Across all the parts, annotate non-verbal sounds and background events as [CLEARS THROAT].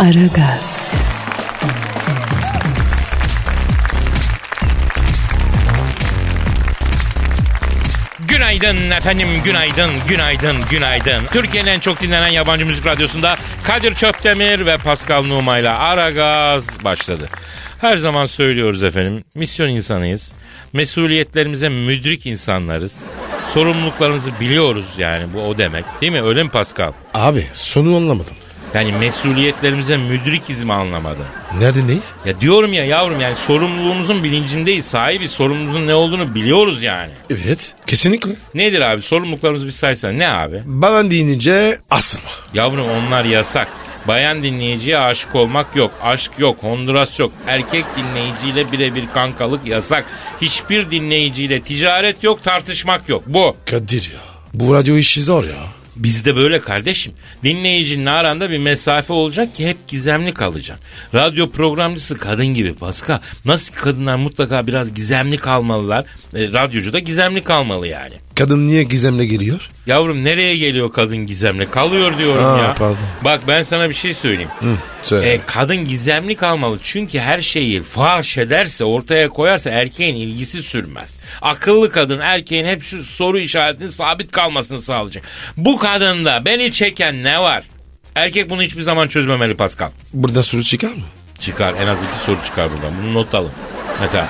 Aragaz, Günaydın efendim, günaydın, günaydın, günaydın. Türkiye'nin en çok dinlenen yabancı müzik radyosunda Kadir Çöptemir ve Pascal Numa ile Aragaz başladı. Her zaman söylüyoruz efendim, misyon insanıyız. Mesuliyetlerimize müdrik insanlarız. Sorumluluklarımızı biliyoruz yani bu o demek. Değil mi? Öyle mi Pascal? Abi sonu anlamadım. Yani mesuliyetlerimize müdrikiz mi anlamadım. Nerede neyiz? Ya diyorum ya yavrum yani sorumluluğumuzun bilincindeyiz. Sahibi sorumluluğumuzun ne olduğunu biliyoruz yani. Evet kesinlikle. Nedir abi sorumluluklarımızı bir saysan ne abi? Bana deyince asılma. Yavrum onlar yasak. Bayan dinleyiciye aşık olmak yok. Aşk yok. Honduras yok. Erkek dinleyiciyle birebir kankalık yasak. Hiçbir dinleyiciyle ticaret yok, tartışmak yok. Bu. Kadir ya. Bu radyo işi zor ya. Bizde böyle kardeşim. Dinleyicinin aranda bir mesafe olacak ki hep gizemli kalacaksın. Radyo programcısı kadın gibi Pascal. Nasıl kadınlar mutlaka biraz gizemli kalmalılar. E, radyocu da gizemli kalmalı yani. Kadın niye gizemle giriyor? Yavrum nereye geliyor kadın gizemli? Kalıyor diyorum Ha, ya. pardon. Bak ben sana bir şey söyleyeyim. Hı, söyle. E, kadın gizemli kalmalı çünkü her şeyi faş ederse ortaya koyarsa erkeğin ilgisi sürmez. Akıllı kadın erkeğin hep şu soru işaretinin sabit kalmasını sağlayacak. Bu kadında beni çeken ne var? Erkek bunu hiçbir zaman çözmemeli Pascal. Burada soru çıkar mı? Çıkar en az iki soru çıkar buradan bunu not alın. Mesela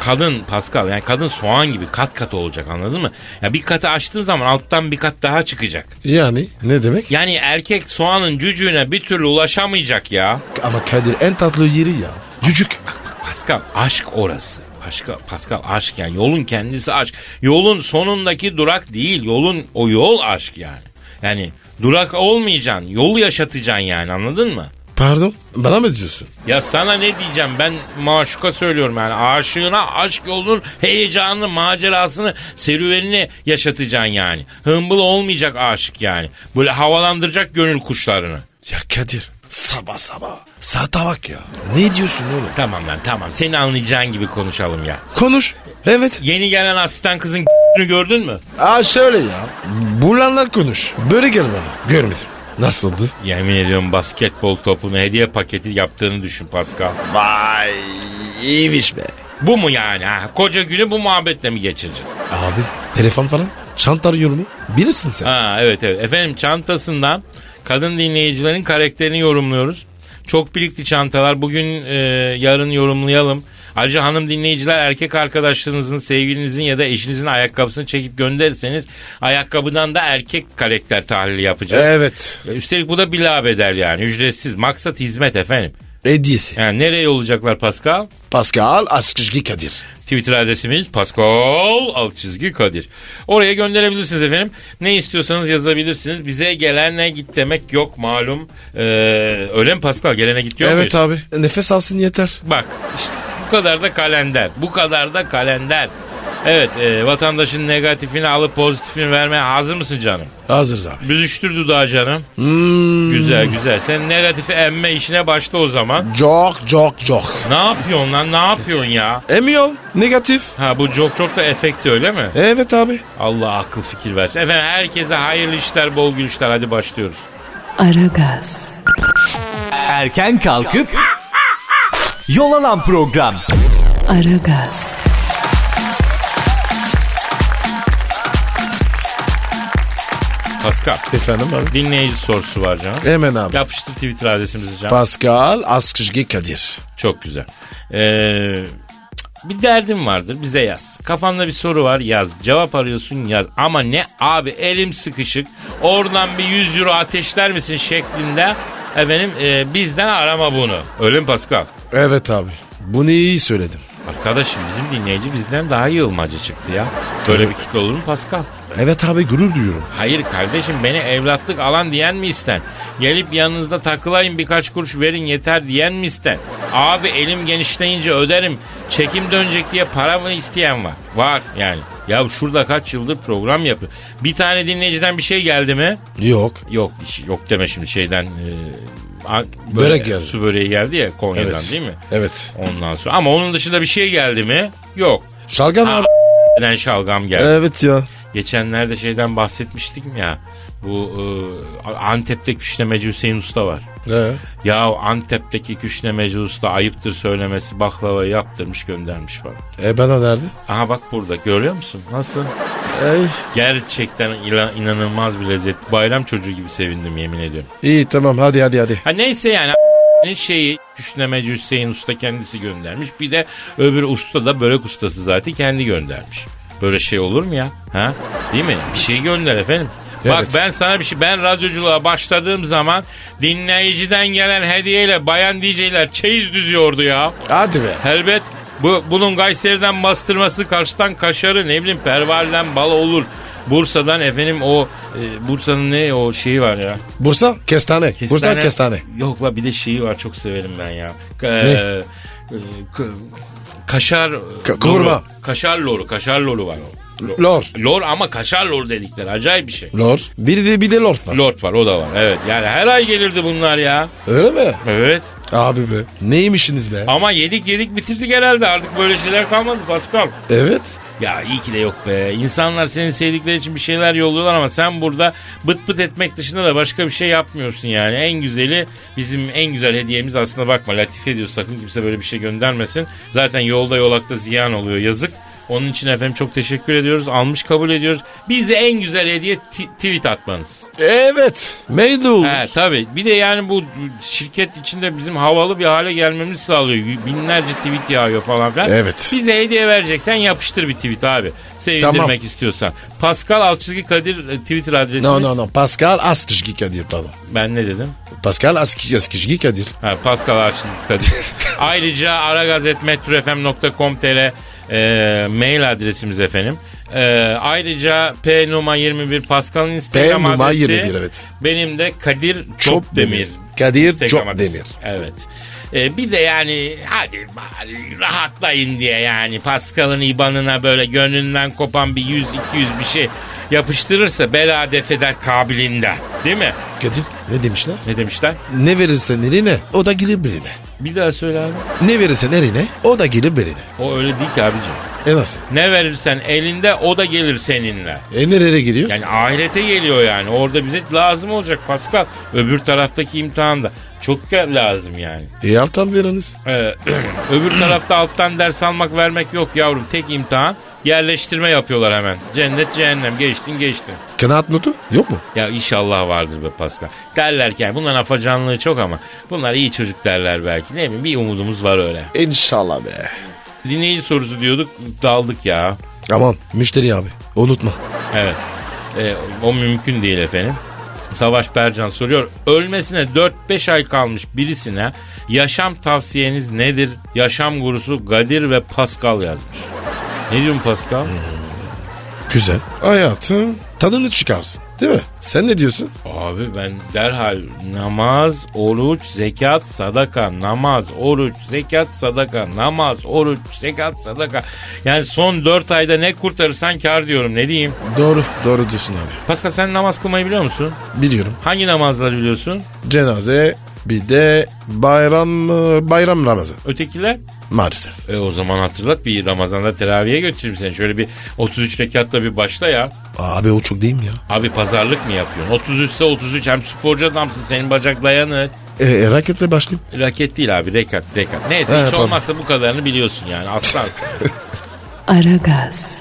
kadın Pascal yani kadın soğan gibi kat kat olacak anladın mı? Ya bir katı açtığın zaman alttan bir kat daha çıkacak. Yani ne demek? Yani erkek soğanın cücüğüne bir türlü ulaşamayacak ya. Ama Kadir en tatlı yeri ya. Cücük. Pascal aşk orası. Pascal, Pascal aşk yani yolun kendisi aşk. Yolun sonundaki durak değil yolun o yol aşk yani. Yani durak olmayacaksın yolu yaşatacaksın yani anladın mı? Pardon bana mı diyorsun? Ya sana ne diyeceğim ben maşuka söylüyorum yani aşığına aşk yolunun heyecanını macerasını serüvenini yaşatacaksın yani. Hımbıl olmayacak aşık yani. Böyle havalandıracak gönül kuşlarını. Ya Kadir sabah sabah saate bak ya. Ne diyorsun oğlum? Tamam lan tamam seni anlayacağın gibi konuşalım ya. Konuş. Evet. Yeni gelen asistan kızın [LAUGHS] gördün mü? Aa şöyle ya. Bulanlar konuş. Böyle gel bana. Görmedim. Nasıldı? Yemin ediyorum basketbol topunu hediye paketi yaptığını düşün Pascal. Vay iyiymiş be. Bu mu yani ha? Koca günü bu muhabbetle mi geçireceğiz? Abi telefon falan çanta arıyor mu? Bilirsin sen. Ha evet evet. Efendim çantasından kadın dinleyicilerin karakterini yorumluyoruz. Çok birikti çantalar. Bugün e, yarın yorumlayalım. Ayrıca hanım dinleyiciler erkek arkadaşlarınızın, sevgilinizin ya da eşinizin ayakkabısını çekip gönderirseniz ayakkabıdan da erkek karakter tahlili yapacağız. Evet. Üstelik bu da bila bedel yani ücretsiz. Maksat hizmet efendim. Hediyesi. Yani nereye yollayacaklar Pascal? Pascal Askışki Kadir. Twitter adresimiz Pascal alt çizgi Kadir. Oraya gönderebilirsiniz efendim. Ne istiyorsanız yazabilirsiniz. Bize gelene git demek yok malum. Ee, öyle mi Pascal? Gelene git diyor Evet muyuz? abi. Nefes alsın yeter. Bak işte bu kadar da kalender. Bu kadar da kalender. Evet e, vatandaşın negatifini alıp pozitifini vermeye hazır mısın canım? Hazırız abi. Büzüştür dudağı canım. Hmm, Güzel güzel. Sen negatifi emme işine başla o zaman. Çok çok çok. Ne yapıyorsun lan ne yapıyorsun ya? Emiyor. Negatif. Ha bu çok çok da efekti öyle mi? Evet abi. Allah akıl fikir versin. Efendim herkese hayırlı işler, bol gülüşler. Hadi başlıyoruz. Aragaz, Erken kalkıp yol alan program. Aragaz, Pascal. Efendim abi. Dinleyici sorusu var canım. Hemen abi. Yapıştır Twitter adresimizi canım. Pascal Askışki Kadir. Çok güzel. Ee, bir derdin vardır bize yaz. Kafanda bir soru var yaz. Cevap arıyorsun yaz. Ama ne abi elim sıkışık. Oradan bir 100 euro ateşler misin şeklinde. Efendim e, bizden arama bunu. Öyle mi Pascal? Evet abi. Bunu iyi söyledim. Arkadaşım bizim dinleyici bizden daha yığılmacı çıktı ya. Böyle bir kitle olur mu Pascal? Evet abi gurur duyuyorum. Hayır kardeşim beni evlatlık alan diyen mi isten? Gelip yanınızda takılayım birkaç kuruş verin yeter diyen mi isten? Abi elim genişleyince öderim. Çekim dönecek diye para mı isteyen var? Var yani. Ya şurada kaç yıldır program yapıyor. Bir tane dinleyiciden bir şey geldi mi? Yok. Yok şey- yok deme şimdi şeyden e, a- Börek geldi. Su böreği geldi ya Konya'dan Evet. değil mi? Evet. Ondan sonra ama onun dışında bir şey geldi mi? Yok. Şalgam Ha, abi. Neden şalgam geldi? Evet ya. Geçenlerde şeyden bahsetmiştik mi ya? Bu e, Antep'te küşlemeci Hüseyin Usta var. Ee, Ya Antep'teki küşlemeci usta ayıptır söylemesi baklavayı yaptırmış göndermiş bana. e bana nerede? Aha bak burada görüyor musun? Nasıl? Ey. Gerçekten ila- inanılmaz bir lezzet. Bayram çocuğu gibi sevindim yemin ediyorum. İyi tamam hadi hadi hadi. Ha neyse yani ne şeyi küşlemeci Hüseyin Usta kendisi göndermiş. Bir de öbür usta da börek ustası zaten kendi göndermiş. Böyle şey olur mu ya? Ha? Değil mi? Bir şey gönder efendim. Bak Evet. ben sana bir şey ben radyoculuğa başladığım zaman dinleyiciden gelen hediyeyle bayan DJ'ler çeyiz düzüyordu ya. Hadi be. Elbet bu, bunun Kayseri'den bastırması, Kars'tan kaşarı, ne bileyim Perval'den bal olur. Bursa'dan efendim o e, Bursa'nın ne o şeyi var ya. Bursa kestane. Bursa kestane. Yok la bir de şeyi var çok severim ben ya. Ka- e, e, kaşar Ka- kavurma. loru. Kaşar loru, kaşar loru var o. Lo- Lor. Lor ama kaşar lor dedikleri acayip bir şey. Lor. Bir de bir de lord var. Lord var o da var evet. Yani her ay gelirdi bunlar ya. Öyle mi? Evet. Abi be. Neymişsiniz be? Ama yedik yedik bitirdik herhalde artık böyle şeyler kalmadı Pascal. Evet. Ya iyi ki de yok be. İnsanlar senin sevdikleri için bir şeyler yolluyorlar ama sen burada bıt bıt etmek dışında da başka bir şey yapmıyorsun yani. En güzeli bizim en güzel hediyemiz aslında bakma latife ediyor sakın kimse böyle bir şey göndermesin. Zaten yolda yolakta ziyan oluyor yazık. Onun için efendim çok teşekkür ediyoruz. Almış kabul ediyoruz. Bize en güzel hediye tweet atmanız. Evet. Mail He tabii. Bir de yani bu şirket içinde bizim havalı bir hale gelmemizi sağlıyor. Binlerce tweet yağıyor falan filan. Evet. Bize hediye vereceksen yapıştır bir tweet abi. Sevindirmek Tamam. istiyorsan. Pascal Alçızgi Kadir e, Twitter adresimiz. No no no. Pascal Askışgi Kadir pardon. Ben ne dedim? Pascal Askışgi Kadir. Ha, Pascal Alçızgi Kadir. [LAUGHS] Ayrıca aragazetmetrofm.com.tr e, mail adresimiz efendim. E, ayrıca P Numa 21 Pascal'ın Instagram P adresi. 21, evet. Benim de Kadir Çopdemir. Kadir Çopdemir. Evet. E, bir de yani hadi bari rahatlayın diye yani Pascal'ın IBAN'ına böyle gönlünden kopan bir 100-200 bir şey yapıştırırsa bela defeder kabiliğinde. Değil mi? Kadir ne demişler? Ne demişler? Ne verirsen eline o da gelir beline. Bir daha söyle abi. Ne verirsen eline o da gelir beline. O öyle değil ki abicim. E nasıl? Ne verirsen elinde o da gelir seninle. E nereye giriyor? Yani ahirete geliyor yani. Orada bize lazım olacak Pascal. Öbür taraftaki imtihanda. Çok lazım yani. E alttan veriniz. Ee, [CLEARS THROAT] öbür tarafta alttan ders almak vermek yok yavrum. Tek imtihan yerleştirme yapıyorlar hemen. Cennet cehennem geçtin geçtin. Kanaat notu yok mu? Ya inşallah vardır be Pascal. Derler ki yani bunların afacanlığı çok ama bunlar iyi çocuk derler belki. Ne bileyim bir umudumuz var öyle. İnşallah be. Dinleyici sorusu diyorduk daldık ya. Aman müşteri abi unutma. Evet. Ee, o mümkün değil efendim. Savaş Bercan soruyor. Ölmesine 4-5 ay kalmış birisine yaşam tavsiyeniz nedir? Yaşam gurusu Gadir ve Pascal yazmış. Ne diyorsun Pascal? Güzel. Hayatın tadını çıkarsın. Değil mi? Sen ne diyorsun? Abi ben derhal namaz, oruç, zekat, sadaka, namaz, oruç, zekat, sadaka, namaz, oruç, zekat, sadaka. Yani son 4 ayda ne kurtarırsan kar diyorum ne diyeyim. Doğru. Doğru diyorsun abi. Pascal sen namaz kılmayı biliyor musun? Biliyorum. Hangi namazları biliyorsun? Cenaze bir de bayram bayram namazı. Ötekiler? Maalesef. E o zaman hatırlat bir Ramazan'da teraviye götüreyim seni. Şöyle bir 33 rekatla bir başla ya. Abi o çok değil mi ya? Abi pazarlık mı yapıyorsun? 33 ise 33 hem sporcu adamsın senin bacak dayanır. E, e, raketle başlayayım. Raket değil abi rekat rekat. Neyse He, hiç pardon. olmazsa bu kadarını biliyorsun yani aslan. [LAUGHS] Aragaz,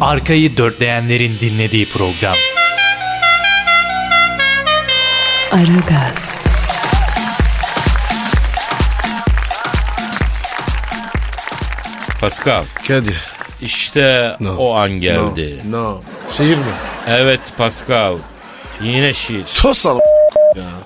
Arkayı dörtleyenlerin dinlediği program. Aragaz, Pascal Kadir. işte No. o an geldi. No. no. Şehir mi? Evet Pascal yine şiir. Tosal.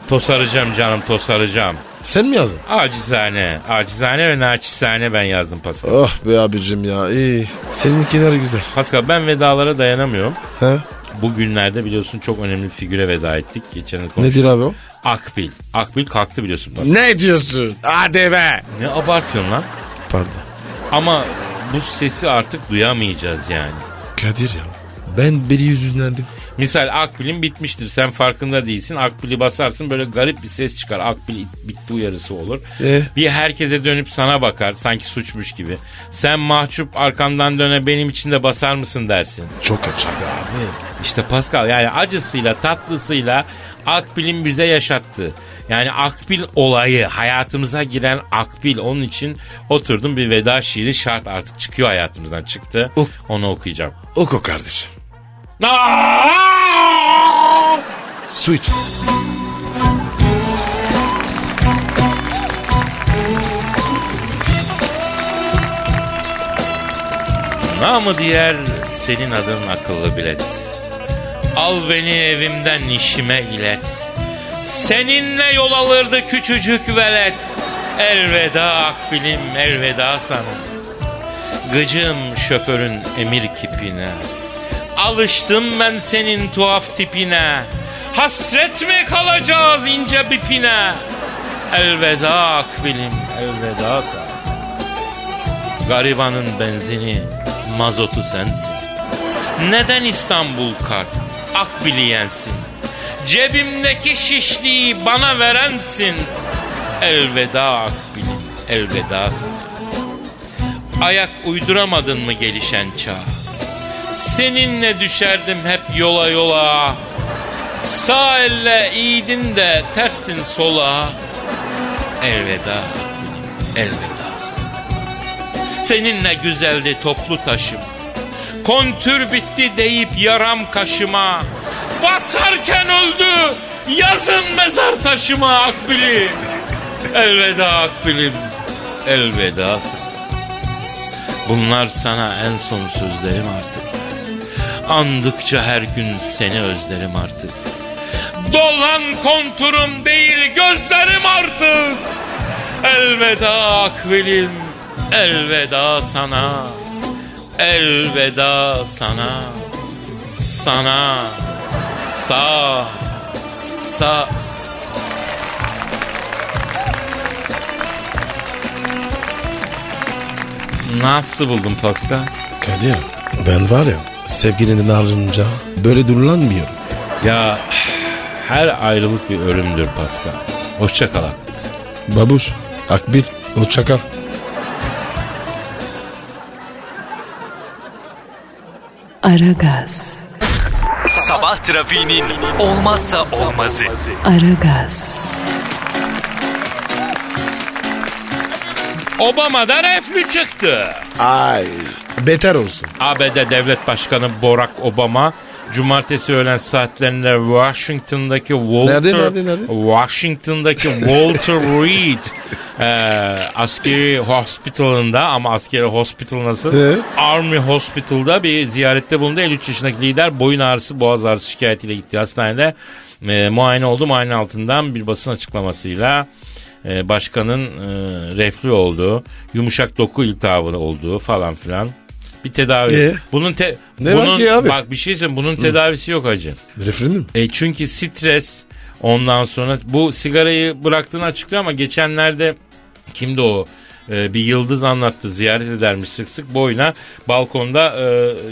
Tosaracağım canım tosaracağım. Sen mi yazdın? Acizane, acizane ve naçizane ben yazdım Pascal. Oh be abicim ya iyi. Seninkiler güzel. Pascal ben vedalara dayanamıyorum. He? Bugünlerde biliyorsun çok önemli bir figüre veda ettik. Geçen konuştuk. Nedir abi o? Akbil. Akbil kalktı biliyorsun Pascal. Ne diyorsun? Hadi be. Ne abartıyorsun lan? Pardon. Ama bu sesi artık duyamayacağız yani. Kadir ya. Ben beni yüzünlendim. Misal akbilin bitmiştir. Sen farkında değilsin. Akbili basarsın böyle garip bir ses çıkar. Akbil bitti uyarısı olur. E? Bir herkese dönüp sana bakar. Sanki suçmuş gibi. Sen mahcup arkamdan döne benim için de basar mısın dersin. Çok açık. Abi işte Pascal yani acısıyla tatlısıyla Akbil'in bize yaşattığı. Yani Akbil olayı hayatımıza giren Akbil onun için oturdum bir veda şiiri şart artık çıkıyor hayatımızdan çıktı. Ok. Onu okuyacağım. Oku kardeşim. Su iç. Namı diğer senin adın akıllı bilet. Al beni evimden işime ilet. Seninle yol alırdı küçücük velet. Elveda akbilim elveda sana. Gıcım şoförün emir kipine. Alıştım ben senin tuhaf tipine. Hasret mi kalacağız ince bipine? Elveda akbilim elveda sana. Garibanın benzini, mazotu sensin. Neden İstanbul kart, akbili yensin? Cebimdeki şişliği bana verensin. Elveda akbilim, elveda sana. Ayak uyduramadın mı gelişen çağ? Seninle düşerdim hep yola yola. Sağ elle iyiydin de terstin sola. Elveda akbilim, elveda sana. Seninle güzeldi toplu taşım. Kontür bitti deyip yaram kaşıma. Basarken öldü yazın mezar taşıma akbilim. Elveda akbilim. Elveda sana. Bunlar sana en son sözlerim artık. Andıkça her gün seni özlerim artık. Dolan konturum değil gözlerim artık. Elveda akbilim. Elveda sana. Elveda sana. Sana. Sa. Sa. Nasıl buldun Pascal? Kadir ben var ya sevgilinin arınca böyle durulanmıyorum. Ya her ayrılık bir ölümdür Pascal. Hoşça kal. Babuş, Akbil, o çakal. Aragaz, trafiğinin olmazsa olmazı. Aragaz, Obama'da reflü çıktı. Ay beter olsun. ABD Devlet Başkanı Barack Obama Cumartesi öğlen saatlerinde Washington'daki Walter Nerede, nerede, nerede? Washington'daki Walter Reed [LAUGHS] e, askeri hospitalında ama askeri hospital nasıl? Ee? Army Hospital'da bir ziyarette bulundu. 53 yaşındaki lider boyun ağrısı, boğaz ağrısı şikayetiyle gitti hastanede. E, muayene oldu. Muayene altından bir basın açıklamasıyla e, başkanın e, reflü olduğu, yumuşak doku iltihabı olduğu falan filan bir tedavi. Ee? Bunun te- Ne var bunun ki abi? bak bir şey söyleyeyim bunun tedavisi yok hacı. Referandum. E çünkü stres ondan sonra bu sigarayı bıraktığını açıklıyor ama geçenlerde kimdi o? E, bir yıldız anlattı ziyaret edermiş sık sık boyuna balkonda e,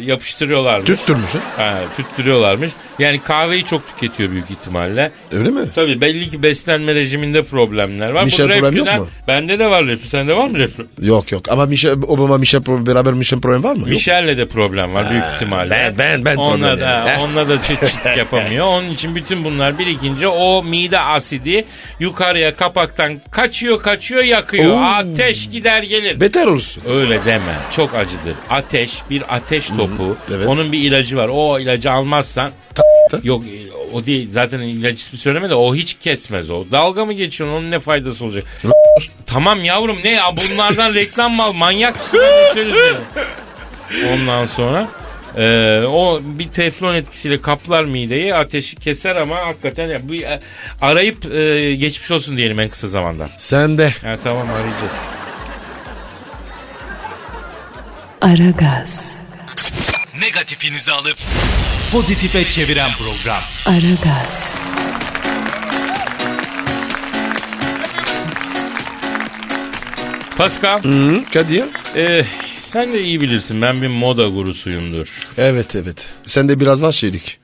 yapıştırıyorlarmış. Tüttürmüş ha. Ha, tüttürüyorlarmış. Yani kahveyi çok tüketiyor büyük ihtimalle. Öyle mi? Tabii belli ki beslenme rejiminde problemler var. Michel Bu problem yok reflüden- mu? Bende de var reflü. Sende var mı reflü? Yok yok ama Michel, Obama Michel beraber Michel problem var mı? Yok. Michel'le de problem var büyük ihtimalle. ben- ben- ben onunla problem da, yani. onunla da çıt çıt [LAUGHS] yapamıyor. Onun için bütün bunlar birikince o mide asidi yukarıya kapaktan kaçıyor kaçıyor yakıyor. Oo. Ateş gider gelir. Beter olsun. Öyle deme. Çok acıdır. Ateş bir ateş topu. evet. Onun bir ilacı var. O ilacı almazsan. Yok e, o değil zaten ilaç ismi söyleme de o hiç kesmez o. Dalga mı geçiyorsun onun ne faydası olacak? [LAUGHS] tamam yavrum ne ya bunlardan reklam mal manyak mısın? Ne söylüyorsun? Ondan sonra Ee, o bir teflon etkisiyle kaplar mideyi ateşi keser ama hakikaten ya, bu, e, arayıp e, geçmiş olsun diyelim en kısa zamanda. Sen de. Ha, tamam arayacağız. Aragaz, Negatifinizi alıp pozitife çeviren program. Aragaz, Pascal Hı, Kadir. e, sen de iyi bilirsin ben bir moda gurusuyumdur. Evet evet. Sen de biraz var şeylik.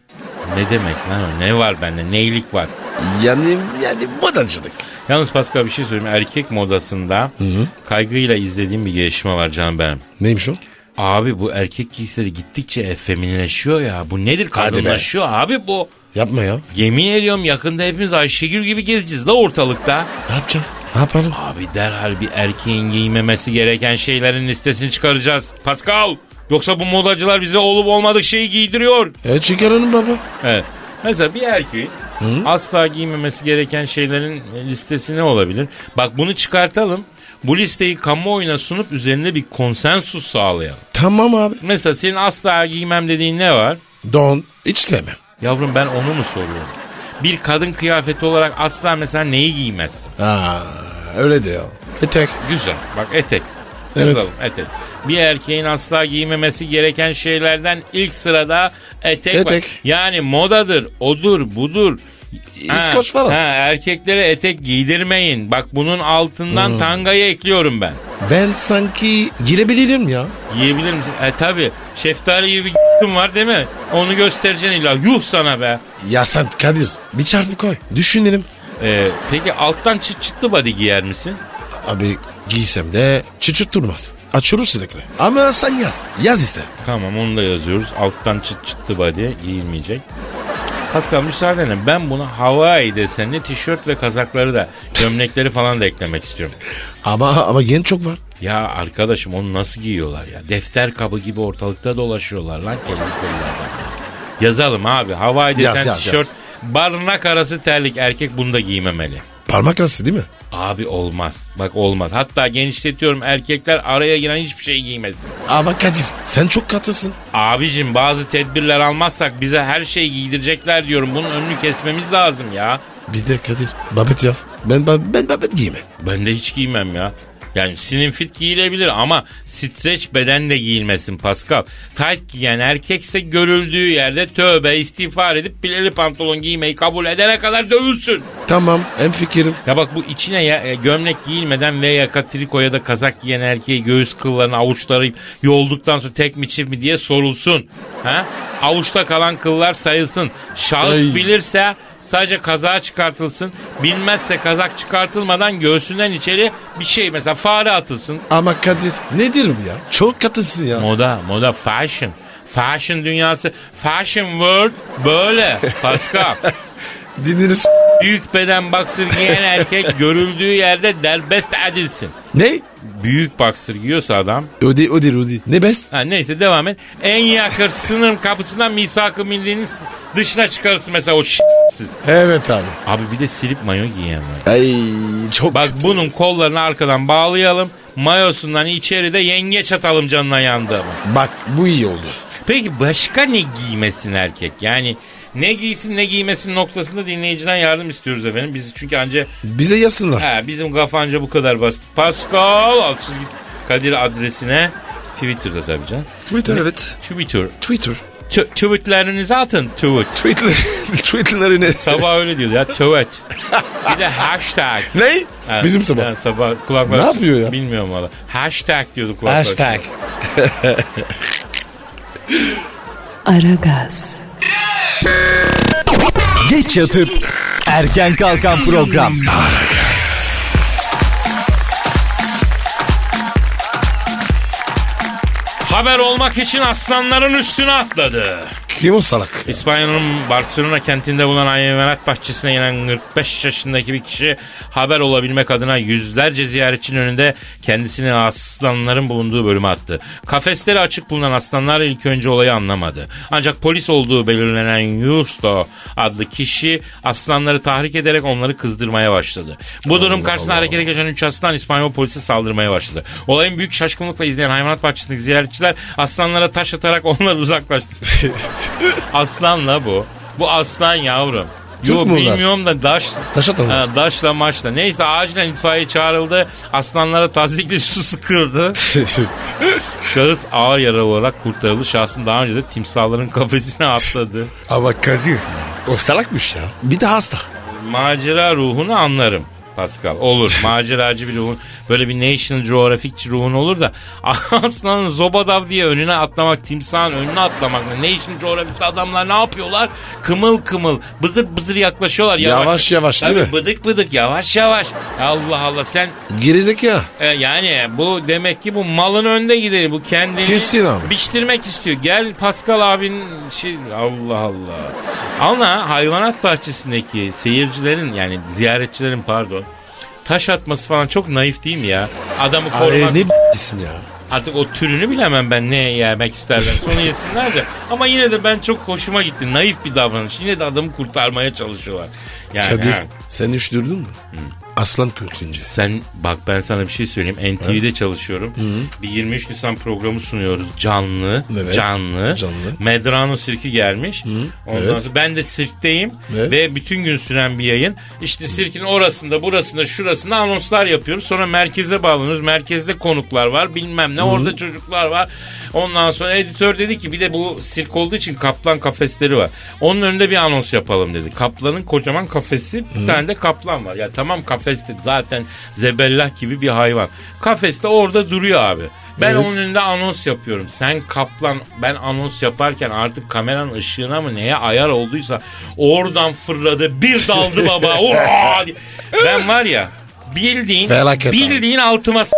Ne demek lan o ne var bende neylik var. Yani yani modacılık. Yalnız Pascal bir şey söyleyeyim erkek modasında kaygıyla izlediğim bir gelişme var canım benim. Neymiş o? Abi bu erkek giysileri gittikçe efeminleşiyor ya. Bu nedir kadınlaşıyor abi bu. Yapma ya. Yemin ediyorum yakında hepimiz Ayşegül gibi gezeceğiz la ortalıkta. Ne yapacağız? Ne yapalım? Abi derhal bir erkeğin giymemesi gereken şeylerin listesini çıkaracağız. Pascal. Yoksa bu modacılar bize olup olmadık şeyi giydiriyor. E çıkaralım baba. Evet. Mesela bir erkeğin asla giymemesi gereken şeylerin listesi ne olabilir? Bak bunu çıkartalım. Bu listeyi kamuoyuna sunup üzerinde bir konsensus sağlayalım. Tamam abi. Mesela senin asla giymem dediğin ne var? Don. Hiç sevmem. Yavrum ben onu mu soruyorum? Bir kadın kıyafeti olarak asla mesela neyi giymezsin? Aa, öyle ya. Etek. Güzel. Bak etek. Evet. Yazalım etek. Bir erkeğin asla giymemesi gereken şeylerden ilk sırada etek, var. Etek. Yani modadır, odur, budur. İskoç falan. Ha, erkeklere etek giydirmeyin. Bak bunun altından Hmm. tangayı ekliyorum ben. Ben sanki girebilirim ya. Giyebilir misin? E tabi. Şeftali gibi bir [LAUGHS] var değil mi? Onu göstereceksin illa. Yuh sana be. Ya sen Kadir bir çarpı koy. Düşünelim. Ee, peki alttan çıt çıtlı body giyer misin? Abi giysem de çıçıt durmaz. Açılır sürekli. Ama sen yaz. Yaz işte. Tamam onu da yazıyoruz. Alttan çıt çıtlı body giyilmeyecek. Pascal müsaadenle ben buna Hawaii desenli tişört ve kazakları da gömlekleri falan da eklemek istiyorum. [LAUGHS] Ama ama genç çok var. Ya arkadaşım onu nasıl giyiyorlar ya? Defter kabı gibi ortalıkta dolaşıyorlar lan kelli kollardan. Yazalım abi Hawaii desen Yaz, yaz, tişört. yaz. Barınak arası terlik erkek bunu da giymemeli. Parmak arası değil mi? Abi olmaz. Bak olmaz. Hatta genişletiyorum erkekler araya giren hiçbir şey giymesin. Ama Kadir sen çok katısın. Abicim bazı tedbirler almazsak bize her şeyi giydirecekler diyorum. Bunun önünü kesmemiz lazım ya. Bir de Kadir babet yaz. Ben, ben, ben babet giyme. Ben de hiç giymem ya. Yani slim fit giyilebilir ama streç beden de giyilmesin Pascal. Tight giyen erkekse görüldüğü yerde tövbe istiğfar edip pileli pantolon giymeyi kabul edene kadar dövülsün. Tamam en fikrim. Ya bak bu içine ya, e, gömlek giyilmeden ve yaka triko ya da kazak giyen erkeği göğüs kıllarını avuçları yolduktan sonra tek mi çift mi diye sorulsun. Ha? Avuçta kalan kıllar sayılsın. Şahıs Ay. bilirse sadece kazağı çıkartılsın. Bilmezse kazak çıkartılmadan göğsünden içeri bir şey mesela fare atılsın. Ama Kadir nedir bu ya? Çok katısın ya. Moda, moda fashion. Fashion dünyası, fashion world böyle [LAUGHS] Pascal. Dinleriz. Büyük beden boxer giyen erkek görüldüğü yerde derbest edilsin. Ne? Büyük boxer giyiyorsa adam. Odi odi odi. Ne best? Ha, neyse devam et. En yakın sınır kapısından misak-ı millinin dışına çıkarırsın mesela o siz. Evet abi. Abi bir de silip mayo giyen var. Ay çok Bak kötü. bunun kollarını arkadan bağlayalım. Mayosundan içeride yengeç atalım canına yandı. Bak bu iyi oldu. Peki başka ne giymesin erkek? Yani ne giysin ne giymesin noktasında dinleyiciden yardım istiyoruz efendim. Biz çünkü anca Bize yazsınlar. ha, bizim kafanca bu kadar basit. Pascal alt çizgi Kadir adresine Twitter'da tabii canım. Twitter evet. Twitter. Twitter. T- tweetlerinizi atın. Tweet. Twitter. [LAUGHS] Twitter'ları ne? Sabah öyle diyordu ya. Tweet. Bir de hashtag. ne? Ha, Bizim sabah. ha, sabah kulaklar. Ne yapıyor ya? Bilmiyorum valla. Hashtag diyordu kulaklar. Hashtag. [LAUGHS] Aragaz, Geç yatıp erken kalkan program. Haber olmak için aslanların üstüne atladı. Kim o salak? İspanya'nın Barcelona kentinde bulunan hayvanat bahçesine gelen 45 yaşındaki bir kişi haber olabilmek adına yüzlerce ziyaretçinin önünde kendisini aslanların bulunduğu bölüme attı. Kafesleri açık bulunan aslanlar ilk önce olayı anlamadı. Ancak polis olduğu belirlenen Justo adlı kişi aslanları tahrik ederek onları kızdırmaya başladı. Bu durum karşısında harekete geçen 3 aslan İspanyol polise saldırmaya başladı. Olayın büyük şaşkınlıkla izleyen hayvanat bahçesindeki ziyaretçiler aslanlara taş atarak [LAUGHS] onları uzaklaştırdı. [LAUGHS] Aslanla bu. Bu aslan yavrum. Türk Yo bunlar? bilmiyorum da daş, Taş atanlar. Ha, daşla maçla. Neyse acilen itfaiye çağrıldı. Aslanlara tazikli su sıkırdı. [LAUGHS] Şahıs ağır yaralı olarak kurtarıldı. Şahsın daha önce de timsahların kafesine atladı. Ama Kadir o salakmış ya. Bir de hasta. Macera ruhunu anlarım. Pascal olur [LAUGHS] maceracı bir ruhun böyle bir National Geographic ruhun olur da [LAUGHS] aslanın zobadav diye önüne atlamak timsahın önüne atlamak National Geographic'te adamlar ne yapıyorlar kımıl kımıl bızır bızır yaklaşıyorlar Yavaş yavaş, değil Tabii mi? bıdık bıdık yavaş yavaş Allah Allah sen Gerizekalı. e, yani bu demek ki bu malın önde gideri bu kendini Kesin abi. biçtirmek istiyor. Gel Pascal abin şey Allah Allah. Ama hayvanat bahçesindeki seyircilerin yani ziyaretçilerin pardon taş atması falan çok naif değil mi ya? Adamı korumak Ay, ne b***sin ya. artık o türünü bilemem ben ne yemek isterler [LAUGHS] sonra yesinler de ama yine de ben çok hoşuma gitti naif bir davranış yine de adamı kurtarmaya çalışıyorlar. Yani Kadir ha. sen hiç duydun mu? Aslan kürkünce. Sen bak ben sana bir şey söyleyeyim. NTV'de çalışıyorum. Bir 23 Nisan programı sunuyoruz. Canlı. Evet. Canlı. Canlı. Medrano sirki gelmiş. Ondan Evet. sonra ben de sirkteyim. Evet. Ve bütün gün süren bir yayın. İşte sirkin orasında burasında şurasında anonslar yapıyoruz. Sonra merkeze bağlanıyoruz. Merkezde konuklar var. Bilmem ne. Orada çocuklar var. Ondan sonra editör dedi ki bir de bu sirk olduğu için kaplan kafesleri var. Onun önünde bir anons yapalım dedi. Kaplanın kocaman kafesi bir tane de kaplan var. Ya tamam kafeste zaten zebellah gibi bir hayvan. Kafeste orada duruyor abi. Ben Evet. onun önünde anons yapıyorum. Sen kaplan ben anons yaparken artık kameranın ışığına mı neye ayar olduysa oradan fırladı bir daldı baba. [LAUGHS] Ben var ya bildiğin Felaket abi. bildiğin altıma s-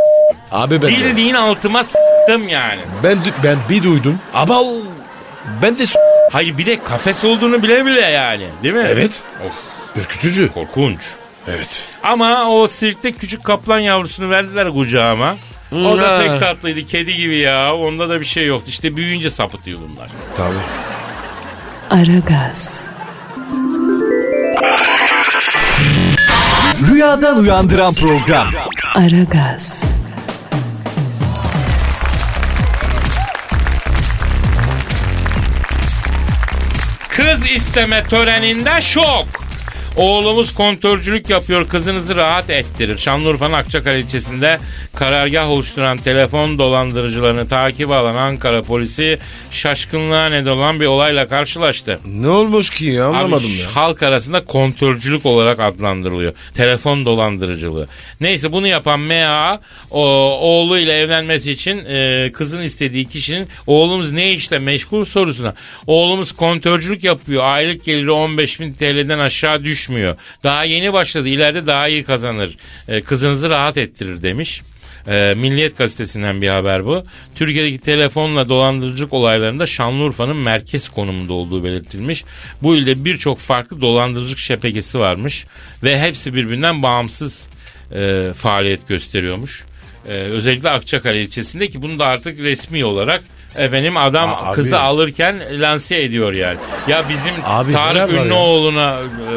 Abi ben bildiğin altıma s**tım yani. Ben, ben bir duydum. Ama ben de s- Hayır bir de kafes olduğunu bile bile yani değil mi? Evet. Of ürkütücü. korkunç. Evet. Ama o sirkte küçük kaplan yavrusunu verdiler kucağıma. O da pek tatlıydı kedi gibi ya. Onda da bir şey yoktu. İşte büyüyünce sapıtıyor bunlar. Tabii. Aragaz, Rüyadan uyandıran program. Aragaz, Kız isteme töreninde şok. Oğlumuz kontörcülük yapıyor kızınızı rahat ettirir. Şanlıurfa'nın Akçakale ilçesinde karargah oluşturan telefon dolandırıcılarını takip alan Ankara polisi şaşkınlığa neden olan bir olayla karşılaştı. Ne olmuş ki ya anlamadım Abi, ya. Halk arasında kontörcülük olarak adlandırılıyor. Telefon dolandırıcılığı. Neyse bunu yapan MA o, oğluyla evlenmesi için e, kızın istediği kişinin oğlumuz ne işle meşgul sorusuna. Oğlumuz kontörcülük yapıyor. Aylık geliri 15 bin TL'den aşağı düşmüyor. Daha yeni başladı. İleride daha iyi kazanır. E, kızınızı rahat ettirir demiş. E, Milliyet gazetesinden bir haber bu. Türkiye'deki telefonla dolandırıcılık olaylarında Şanlıurfa'nın merkez konumunda olduğu belirtilmiş. Bu ilde birçok farklı dolandırıcılık şebekesi varmış ve hepsi birbirinden bağımsız e, faaliyet gösteriyormuş. E, özellikle Akçakale ilçesinde ki bunu da artık resmi olarak efendim adam Aa, abi. kızı alırken lanse ediyor yani. Ya bizim Abi Tarık neler var ya? Ünlüoğlu'na e,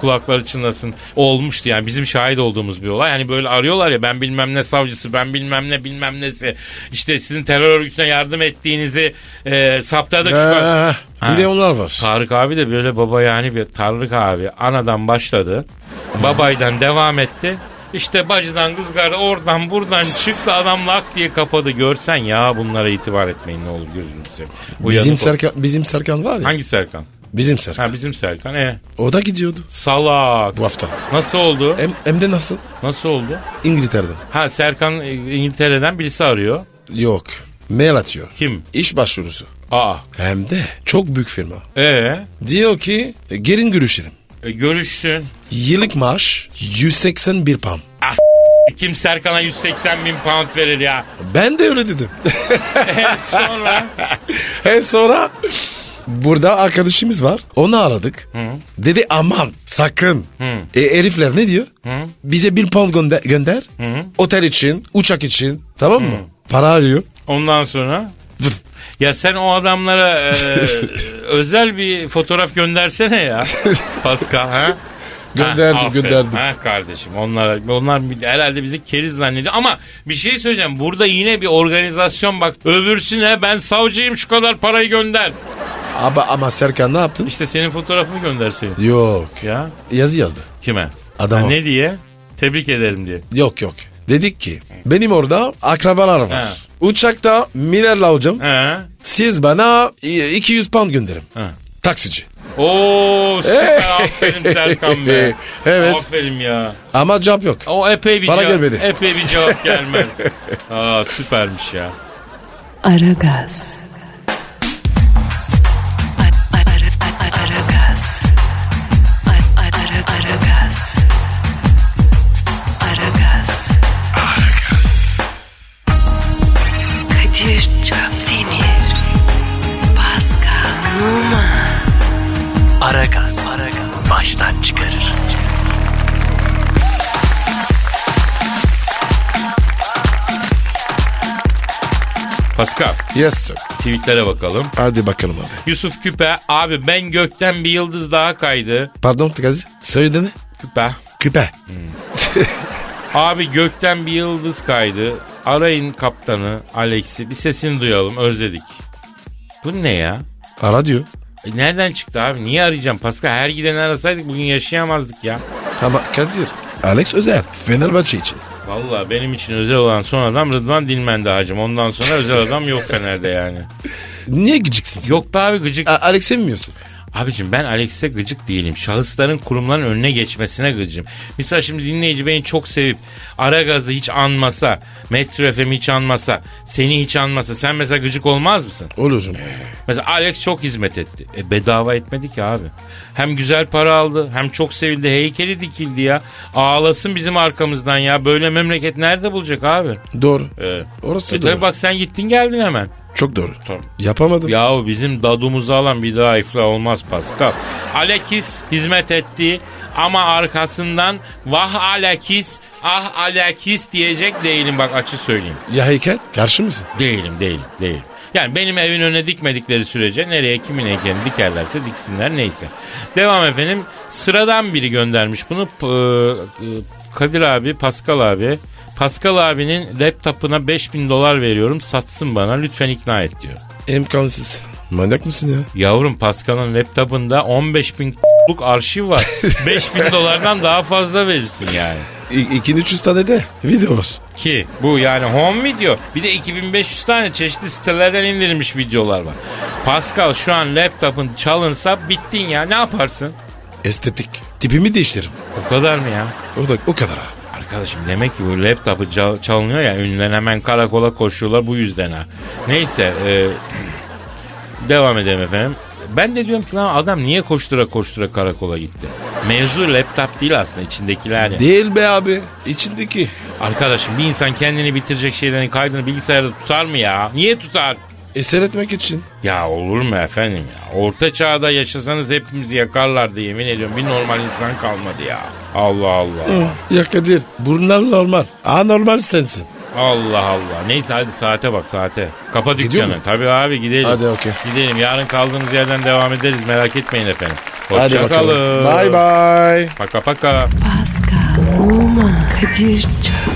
kulakları çınlasın olmuştu yani bizim şahit olduğumuz bir olay. Hani böyle arıyorlar ya ben bilmem ne savcısı ben bilmem ne bilmem nesi. İşte sizin terör örgütüne yardım ettiğinizi e, saptadık. şu an. Ha. bir de onlar var. Tarık abi de böyle baba yani bir Tarık abi anadan başladı. Babaydan devam etti. İşte bacıdan kızgarda oradan buradan çıktı adam lak diye kapadı. Görsen ya bunlara itibar etmeyin ne olur gözünüzü seveyim. Uyanık Bizim ol. Serkan, bizim Serkan var ya. Hangi Serkan? Bizim Serkan. Ha bizim Serkan. E, O da gidiyordu salak. bu hafta. Nasıl oldu? Hem, hem de nasıl? Nasıl oldu? İngiltere'den. Ha Serkan e, İngiltere'den birisi arıyor. Yok. Mail atıyor. Kim? İş başvurusu. Aa. Hem de çok büyük firma. E, Diyor ki e, gelin görüşelim. E görüşsün. Yıllık maaş 181 pound. Kim Serkan'a 180 bin pound verir ya? Ben de öyle dedim. [LAUGHS] E, Sonra [LAUGHS] He sonra Burada arkadaşımız var. Onu aradık. Dedi aman sakın. E, herifler ne diyor? Bize bir pound gönder. gönder. Otel için, uçak için. Tamam mı? Para arıyor. Ondan sonra ya sen o adamlara e, [LAUGHS] özel bir fotoğraf göndersene ya. [LAUGHS] Pascal ha? Gönderdim, Ha, aferin. gönderdim. Ha kardeşim onlar onlar herhalde bizi keriz zannediyor ama bir şey söyleyeceğim burada yine bir organizasyon bak öbürsüne ben savcıyım şu kadar parayı gönder. Ama, ama Serkan ne yaptın? İşte senin fotoğrafını gönderseydin. Yok. Ya Yazı yazdı. kime? Adama. Ha, ne diye? Tebrik ederim diye. Yok yok. Dedik ki benim orada akrabalar var. Ha. Uçakta minerla hocam. Ha? Siz bana 200 pound gönderin. Ha. Taksici. Oo süper aferin Serkan be. [LAUGHS] Evet. Aferin ya. Ama cevap yok. O epey bir Para cevap, gelmedi. epey bir cevap [LAUGHS] gelmedi. Aa süpermiş ya. Aragaz. Pascal Yes sir. tweetlere bakalım. Hadi bakalım abi. Yusuf Küpe abi ben gökten bir yıldız daha kaydı. Pardon Kadir. Söyle ne? Küpe. Küpe. Abi gökten bir yıldız kaydı. Arayın kaptanı Alex'i bir sesini duyalım özledik. Bu ne ya? Ara diyor. E nereden çıktı abi? Niye arayacağım Pascal? Her gideni arasaydık bugün yaşayamazdık ya. Ama Kadir. Alex Özel. Fenerbahçe için. Vallahi benim için özel olan son adam Rıdvan Dilmen'di hacım. Ondan sonra özel adam yok Fener'de yani. Niye gıcıksın? Yok be abi gıcık. A- Alex sevmiyorsun. Abicim ben Alex'e gıcık değilim. Şahısların kurumların önüne geçmesine gıcım. Mesela şimdi dinleyici beni çok sevip Aragaz'ı hiç anmasa, Metro FM'i hiç anmasa, seni hiç anmasa sen mesela gıcık olmaz mısın? Olursun. Mesela Alex çok hizmet etti. E bedava etmedi ki abi. Hem güzel para aldı hem çok sevildi. Heykeli dikildi ya. Ağlasın bizim arkamızdan ya. Böyle memleket nerede bulacak abi? Doğru. E, Orası e doğru. tabii bak sen gittin geldin hemen. Çok doğru. Tabii. Yapamadım. Yahu bizim dadumuzu alan bir daha iflah olmaz Pascal. Alekis hizmet etti ama arkasından vah Alekis ah Alekis diyecek değilim bak açı söyleyeyim. Ya heykel? Karşı mısın? Değilim değilim değilim. Yani benim evin önüne dikmedikleri sürece nereye kimin heykelini dikerlerse diksinler neyse. Devam efendim. Sıradan biri göndermiş bunu. E, Kadir abi, Pascal abi. Pascal abinin laptopuna 5000 dolar veriyorum satsın bana lütfen ikna et diyor. İmkansız. Manyak mısın ya? Yavrum Pascal'ın laptopunda 15 bin luk arşiv var. [LAUGHS] 5 bin dolardan daha fazla verirsin yani. İ- 200 tane de videomuz. Ki bu yani home video. Bir de 2500 tane çeşitli sitelerden indirilmiş videolar var. Pascal şu an laptopun çalınsa bittin ya ne yaparsın? Estetik. Tipimi değiştiririm. O kadar mı ya? O da o kadar ha. Arkadaşım demek ki bu laptopu çal- çalınıyor ya ünlüler hemen karakola koşuyorlar bu yüzden ha. Neyse e, devam edelim efendim. Ben de diyorum ki lan adam niye koştura koştura karakola gitti? Mevzu laptop değil aslında içindekiler ya. Değil be abi. İçindeki. Arkadaşım bir insan kendini bitirecek şeylerin kaydını bilgisayarda tutar mı ya? Niye tutar? Eser etmek için. Ya olur mu efendim ya? Orta çağda yaşasanız hepimizi yakarlardı yemin ediyorum. Bir normal insan kalmadı ya. Allah Allah. Ya Kadir bunlar normal. Anormal sensin. Allah Allah. Neyse hadi saate bak saate. Kapa Gidiyor dükkanı. mu? Tabii abi gidelim. Hadi, okey. Gidelim. Yarın kaldığımız yerden devam ederiz. Merak etmeyin efendim. Hadi bakalım. Hoşçakalın. Bye bye. Paka paka. Pascal, Oman, Kadir çok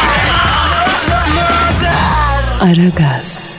Aragaz.